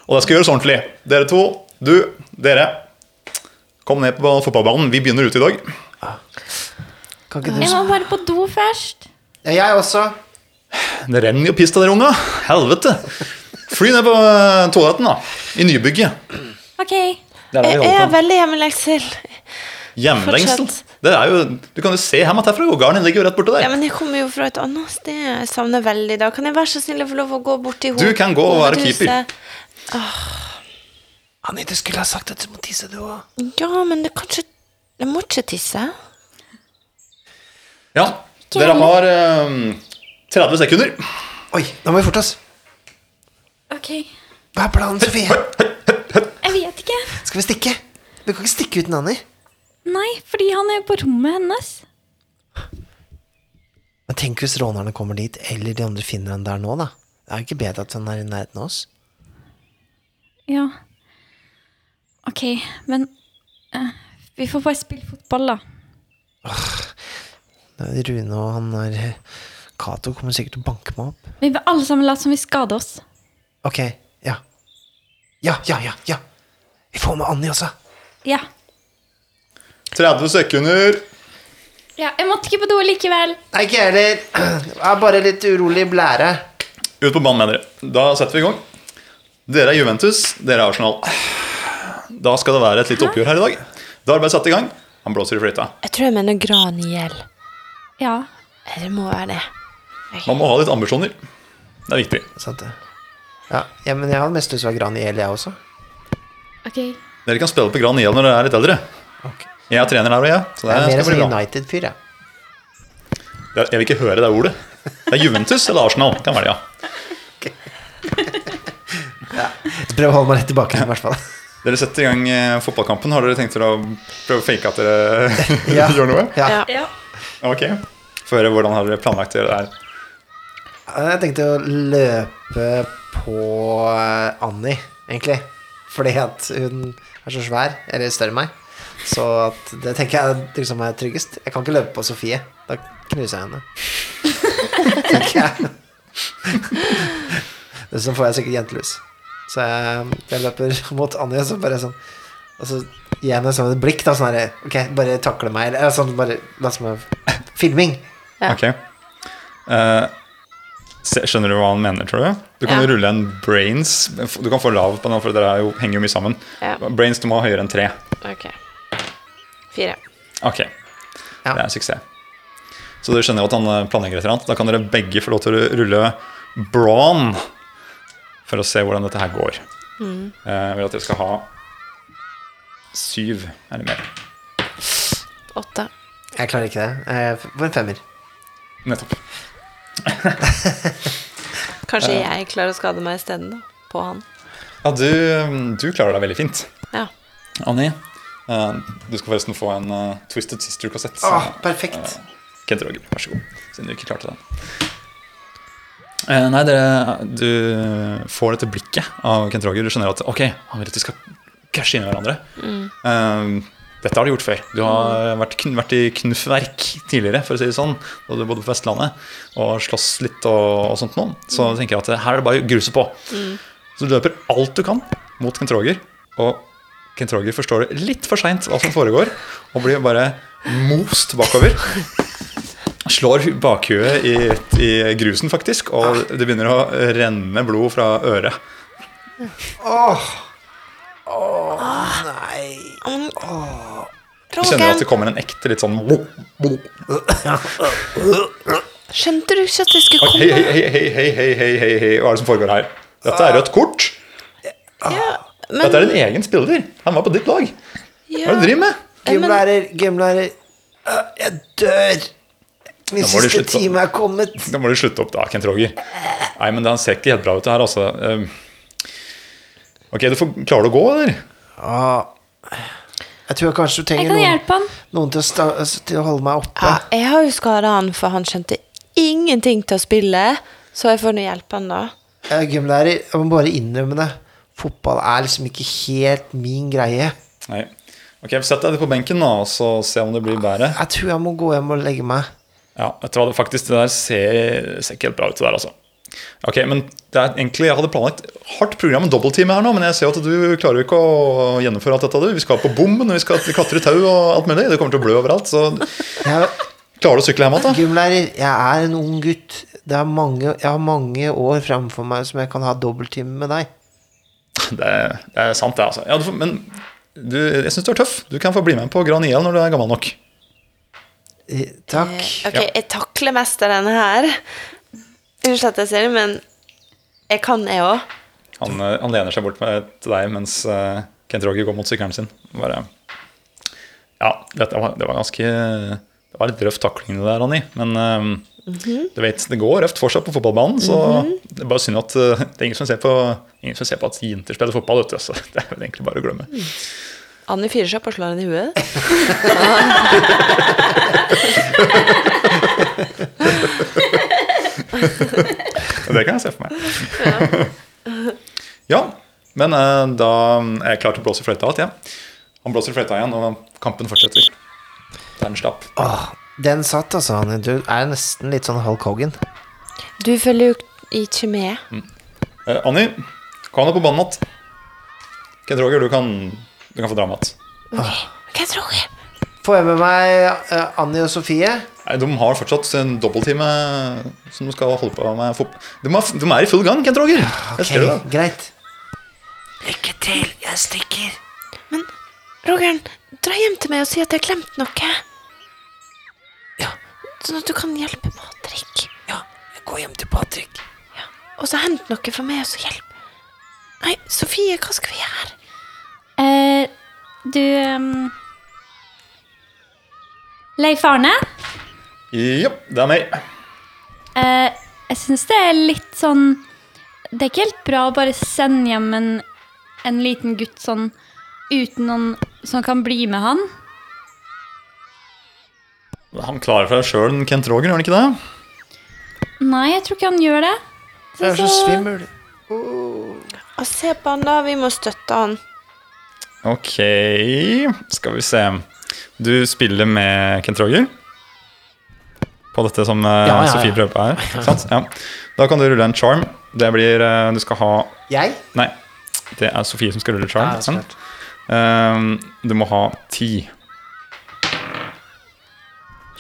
[SPEAKER 2] Og det skal gjøres ordentlig. Dere to, du, dere. Kom ned på fotballbanen. Vi begynner ute i dag.
[SPEAKER 1] Kan ikke du
[SPEAKER 4] Jeg må bare på do først.
[SPEAKER 1] Ja, jeg også.
[SPEAKER 2] Det renner jo piss av dere unga. Helvete. Fly ned på toaletten, da. I nybygget.
[SPEAKER 4] OK.
[SPEAKER 2] Det
[SPEAKER 3] Jeg, jeg
[SPEAKER 2] er
[SPEAKER 3] veldig hjemlengsel.
[SPEAKER 2] Hjemlengsel. Det er jo, du kan jo se hjem at herfra. Garden ligger jo rett borte
[SPEAKER 3] Ja, men jeg kommer jo fra et annet sted. Jeg savner veldig da. Kan jeg være så snill å få lov å gå bort til
[SPEAKER 2] Du kan gå og være
[SPEAKER 3] keeper.
[SPEAKER 1] Annie, du skulle ha sagt at du må tisse, du òg.
[SPEAKER 3] Ja, men det kanskje Jeg må ikke tisse.
[SPEAKER 2] Ja, dere har eh, 30 sekunder.
[SPEAKER 1] Oi, da må vi forte oss.
[SPEAKER 4] OK.
[SPEAKER 1] Hva er planen, Sofie?
[SPEAKER 4] Jeg vet ikke.
[SPEAKER 1] Skal vi stikke? Du kan ikke stikke uten Annie.
[SPEAKER 4] Nei, fordi han er jo på rommet hennes.
[SPEAKER 1] Men tenk hvis rånerne kommer dit, eller de andre finner han der nå, da. Det er jo ikke bedre at han er i nærheten av oss.
[SPEAKER 4] Ja. OK, men uh, Vi får bare spille fotball, da.
[SPEAKER 1] Det er Rune og han der Cato kommer sikkert til å banke meg opp.
[SPEAKER 4] Vi vil alle sammen late som vi skader oss.
[SPEAKER 1] Ok, ja. Ja, ja, ja, ja. Vi får med Annie også.
[SPEAKER 4] Ja.
[SPEAKER 2] 30 sekunder.
[SPEAKER 4] ja. Jeg måtte ikke på do likevel.
[SPEAKER 1] Nei, ikke jeg heller. Jeg er bare litt urolig i blære.
[SPEAKER 2] Ut på banen med dere. Da setter vi i gang. Dere er Juventus, dere er Arsenal. Da skal det være et lite oppgjør her i dag. Da er det bare satt i gang. Han blåser i fløyta.
[SPEAKER 3] Jeg tror jeg mener Graniel.
[SPEAKER 4] Ja.
[SPEAKER 3] Det må være det.
[SPEAKER 2] Man må ha litt ambisjoner. Det er viktig.
[SPEAKER 1] Sant det. Ja, ja, men jeg hadde mest lyst til å være Graniel, jeg også.
[SPEAKER 4] OK.
[SPEAKER 2] Dere kan spille på Graniel når dere er litt eldre.
[SPEAKER 1] Ok.
[SPEAKER 2] Jeg er trener der òg, jeg. Så det
[SPEAKER 1] Jeg er mer en sånn. United-fyr, jeg.
[SPEAKER 2] Jeg vil ikke høre det ordet. Det er Juventus eller Arsenal. Kan være det, ja.
[SPEAKER 1] Jeg prøv å holde meg litt tilbake, i hvert fall.
[SPEAKER 2] Dere setter i gang eh, fotballkampen. Har dere tenkt til å prøve å fake at dere
[SPEAKER 1] Ja.
[SPEAKER 2] gjør noe?
[SPEAKER 1] Ja.
[SPEAKER 3] Ja.
[SPEAKER 4] Ja.
[SPEAKER 2] Ok. Få høre hvordan har dere planlagt å gjøre det her.
[SPEAKER 1] Jeg tenkte å løpe på eh, Annie, egentlig. Fordi at hun er så svær, eller større enn meg. Så at det tenker jeg liksom er tryggest. Jeg kan ikke løpe på Sofie. Da knuser jeg henne. tenker jeg. Så får jeg sikkert jentelus. Så jeg, jeg løper mot Anja, så bare sånn Og så gir jeg henne sånn et blikk, da, sånn herre Ok, bare takle meg, eller sånn, bare la som filming.
[SPEAKER 3] Ja.
[SPEAKER 2] Ok. Uh, skjønner du hva han mener, tror du? Du kan
[SPEAKER 3] Ja.
[SPEAKER 2] jo rulle en brains. Du kan få lav på den, for dere er jo, henger jo mye sammen.
[SPEAKER 3] Ja.
[SPEAKER 2] Brains du må ha høyere enn tre.
[SPEAKER 3] Ok. Fire.
[SPEAKER 2] Ok,
[SPEAKER 1] Ja.
[SPEAKER 2] det er suksess. Så dere skjønner jo at han eh, planlegger et eller annet. Da kan dere begge få lov til å rulle brawn for å se hvordan dette her går.
[SPEAKER 3] Mm.
[SPEAKER 2] Eh, Jeg vil at dere skal ha syv eller mer.
[SPEAKER 3] Åtte.
[SPEAKER 1] Jeg klarer ikke det. Jeg får en femmer.
[SPEAKER 2] Nettopp.
[SPEAKER 3] Kanskje jeg klarer å skade meg isteden, da. På han.
[SPEAKER 2] Ja, du, du klarer deg veldig fint.
[SPEAKER 3] Ja.
[SPEAKER 2] Annie, eh, du skal forresten få en eh, Twisted Sister-kassett.
[SPEAKER 1] Ah, perfekt.
[SPEAKER 2] Kent Roger, vær så god. Siden du ikke klarte den. Eh, nei, dere, du får dette blikket av Kent Roger. Du skjønner at ok, han vil at de skal krasje inn i hverandre. Eh, dette har du gjort før. Du har vært, kn vært i knuffverk tidligere, for å si det sånn. Da du bodde på Vestlandet og slåss litt og, og sånt noe. Så jeg tenker at her er det bare å gruse på. Så du løper alt du kan mot Kent Roger. Og Kent Roger forstår det litt for seint hva som foregår, og blir bare most bakover. Slår hu- bakhuet i, i grusen, faktisk, og det begynner å renne blod fra øret.
[SPEAKER 1] Åh. Åh, nei.
[SPEAKER 2] Du kjenner at det kommer en ekte litt sånn
[SPEAKER 3] Skjønte du ikke at det skulle komme?
[SPEAKER 2] Hei, hei, hei, hei, hei, hei, hei, hei, hva er det som foregår her? Dette er rødt kort.
[SPEAKER 3] Ja, men,
[SPEAKER 2] Dette er en egen spiller. Han var på ditt lag. Hva er det du driver med?
[SPEAKER 1] Gymlærer, gymlærer. Jeg dør. Min siste
[SPEAKER 2] slutte.
[SPEAKER 1] time er kommet.
[SPEAKER 2] Da må du slutte opp, da, Kent Roger. Nei, men det ser ikke helt bra ut, det her, altså. Um, Ok, du får, Klarer du å gå, eller?
[SPEAKER 1] Ja. Jeg tror kanskje du
[SPEAKER 4] Jeg
[SPEAKER 1] trenger
[SPEAKER 4] kan
[SPEAKER 1] noen,
[SPEAKER 4] han.
[SPEAKER 1] noen til, å sta, til å holde meg oppe.
[SPEAKER 3] ja, jeg har jo skada han, for han skjønte ingenting til å spille. Så jeg får nå hjelpe han, da.
[SPEAKER 1] Jeg er gymlærer. Jeg må bare innrømme det. Fotball er liksom ikke helt min greie.
[SPEAKER 2] Nei. Ok, Sett deg på benken da, og så se om det blir bedre.
[SPEAKER 1] Jeg tror jeg må gå hjem og legge meg.
[SPEAKER 2] Ja, vet du hva, faktisk det der ser, ser ikke helt bra ut, det der, altså. Ok, men det er egentlig, Jeg hadde planlagt hardt program med dobbelttime her nå, men jeg ser at du klarer jo ikke å gjennomføre alt dette. du. Vi skal på bommen, og vi skal klatre tau og alt mulig. Det kommer til å blø overalt. Så
[SPEAKER 1] Jeg,
[SPEAKER 2] klarer du å sykle hjem igjen, da?
[SPEAKER 1] gymlærer, jeg er en ung gutt. Det er mange, jeg har mange år framfor meg som jeg kan ha dobbelttime med deg.
[SPEAKER 2] Det, det er sant, det, altså. Ja, du men du, jeg syns du er tøff. Du kan få bli med på Gran IL når du er gammel nok.
[SPEAKER 1] Eh, Takk.
[SPEAKER 3] Eh, Ok,
[SPEAKER 2] Ja.
[SPEAKER 3] jeg takler mest av denne her. Unnskyld at jeg sier det, men jeg kan, jeg òg.
[SPEAKER 2] Han, eh, han lener seg bort med, til deg mens uh, Kent Roger går mot sykkelen sin. Bare, ja, det var, det var ganske Det var litt røff takling det der, Annie, Men eh, du vet, det går røft fortsatt på fotballbanen. Så det er bare synd at eh, det er ingen som ser på, ingen som ser på at jenter spiller fotball. Vet du, så det er vel egentlig bare å glemme.
[SPEAKER 3] Annie firer seg opp og slår henne i huet.
[SPEAKER 2] Det kan jeg se for meg. Ja, men eh, da er jeg klar til å blåse fløyta igjen. Ja. Han blåser fløyta igjen, og kampen fortsetter. Der den slapp.
[SPEAKER 1] Åh, den satt, altså. Du er nesten litt sånn Hulk Hogan.
[SPEAKER 3] Du følger jo ikke med.
[SPEAKER 2] Eh, Anni, er det på banen igjen. Kent Roger, du kan, du kan få dra med igjen.
[SPEAKER 3] Kent Roger.
[SPEAKER 1] Får jeg med meg eh, Annie og Sofie?
[SPEAKER 2] Nei, De har fortsatt en dobbelttime som de skal holde på med. De, har, de er i full gang, Kent Roger. Jeg
[SPEAKER 1] Ok,
[SPEAKER 2] ser det
[SPEAKER 1] greit. Lykke til, jeg stikker.
[SPEAKER 3] Men Rogern, dra hjem til meg og si at jeg har glemt noe.
[SPEAKER 1] Ja.
[SPEAKER 3] Sånn at du kan hjelpe Patrick.
[SPEAKER 1] Ja, jeg går hjem til Patrick.
[SPEAKER 3] Og så hent noe for meg, og så hjelp. Nei, Sofie, hva skal vi gjøre?
[SPEAKER 4] Eh, du um... Leif Arne,
[SPEAKER 2] Ja, det er meg.
[SPEAKER 4] eh, jeg syns det er litt sånn Det er ikke helt bra å bare sende hjem en, en liten gutt sånn uten noen som kan bli med han.
[SPEAKER 2] Han klarer seg sjøl, Kent Roger, gjør han ikke det?
[SPEAKER 4] Nei, jeg tror ikke han gjør det.
[SPEAKER 1] Jeg er så svimmel.
[SPEAKER 3] Å, se på han, da. Vi må støtte han.
[SPEAKER 2] Ok, skal vi se. Du spiller med Kent Roger? På dette som eh,
[SPEAKER 1] Ja, ja, ja.
[SPEAKER 2] Sofie prøver på her? Sant? Ja. Da kan du rulle en charm. Det blir eh, Du skal ha
[SPEAKER 1] Jeg?
[SPEAKER 2] Nei, det er Sofie som skal rulle charm.
[SPEAKER 1] Ja.
[SPEAKER 2] Ehm, du må ha ti.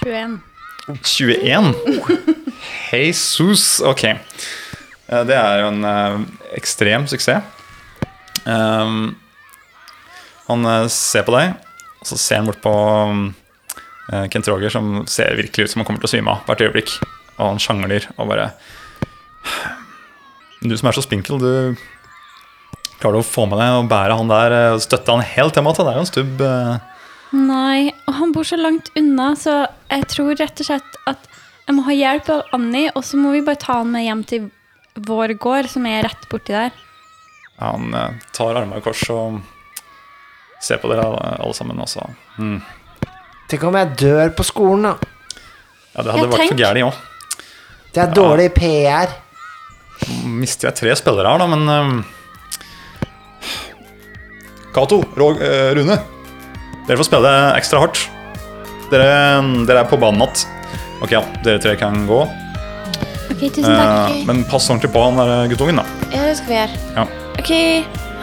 [SPEAKER 4] 21.
[SPEAKER 2] 21? Jesus, ok. Det er jo en eh, ekstrem suksess. Um, han eh, ser på deg, og så ser han bort på eh, Kent Roger, som ser virkelig ut som han kommer til å svime av hvert øyeblikk. Og han sjangler og bare Du som er så spinkel, du klarer å få med deg og bære han der og støtte han helt til måte. Det er jo en stubb. eh,
[SPEAKER 4] Nei, og han bor så langt unna, så jeg tror rett og slett at jeg må ha hjelp av Annie, og så må vi bare ta han med hjem til vår gård, som er rett borti der.
[SPEAKER 2] Han eh, tar armene i kors og ser på dere alle, sammen. også. mm.
[SPEAKER 1] Tenk om jeg dør på skolen, da.
[SPEAKER 2] Ja, det hadde
[SPEAKER 4] jeg
[SPEAKER 2] vært
[SPEAKER 4] tenk.
[SPEAKER 2] for gærent òg.
[SPEAKER 1] Det er dårlig PR.
[SPEAKER 2] Mister jeg tre spillere her, da, men um... Cato, Rune. Dere får spille ekstra hardt. Dere, dere er på banen igjen. Ok, ja, dere tre kan gå.
[SPEAKER 4] Ok, tusen takk.
[SPEAKER 2] Eh, men pass ordentlig på han der guttungen, da.
[SPEAKER 3] Ja, det skal vi gjøre.
[SPEAKER 2] Ja.
[SPEAKER 3] OK,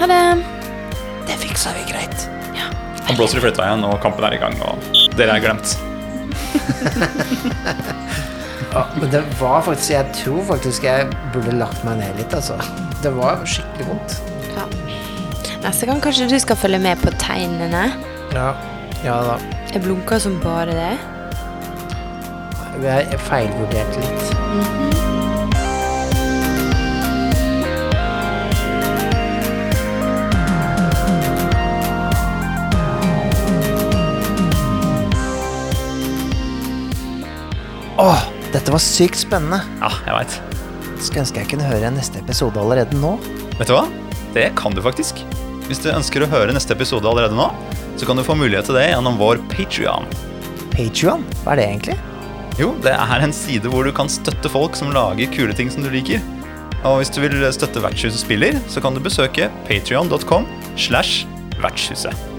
[SPEAKER 3] ha det.
[SPEAKER 1] Det fiksa vi greit.
[SPEAKER 2] Han blåser i fløyta igjen, og kampen er i gang. Og dere er glemt.
[SPEAKER 1] Ja, men det var faktisk Jeg tror faktisk jeg burde lagt meg ned litt, altså. Det var skikkelig vondt.
[SPEAKER 3] Ja. Neste gang kanskje du skal følge med på tegnene.
[SPEAKER 1] Ja, ja da.
[SPEAKER 3] Jeg blunka som bare det.
[SPEAKER 1] Jeg feilvurderte litt. Åh, dette var sykt spennende.
[SPEAKER 2] Ja, jeg vet.
[SPEAKER 1] Skulle ønske jeg kunne høre neste episode allerede nå.
[SPEAKER 2] Vet du hva? Det kan du faktisk. Hvis du ønsker å høre neste episode allerede nå, så kan du få mulighet til det gjennom vår Patrion.
[SPEAKER 1] Patreon, hva er det egentlig?
[SPEAKER 2] Jo, det er en side hvor du kan støtte folk som lager kule ting som du liker. Og hvis du vil støtte Vertshuset spiller, så kan du besøke patrion.com slash vertshuset.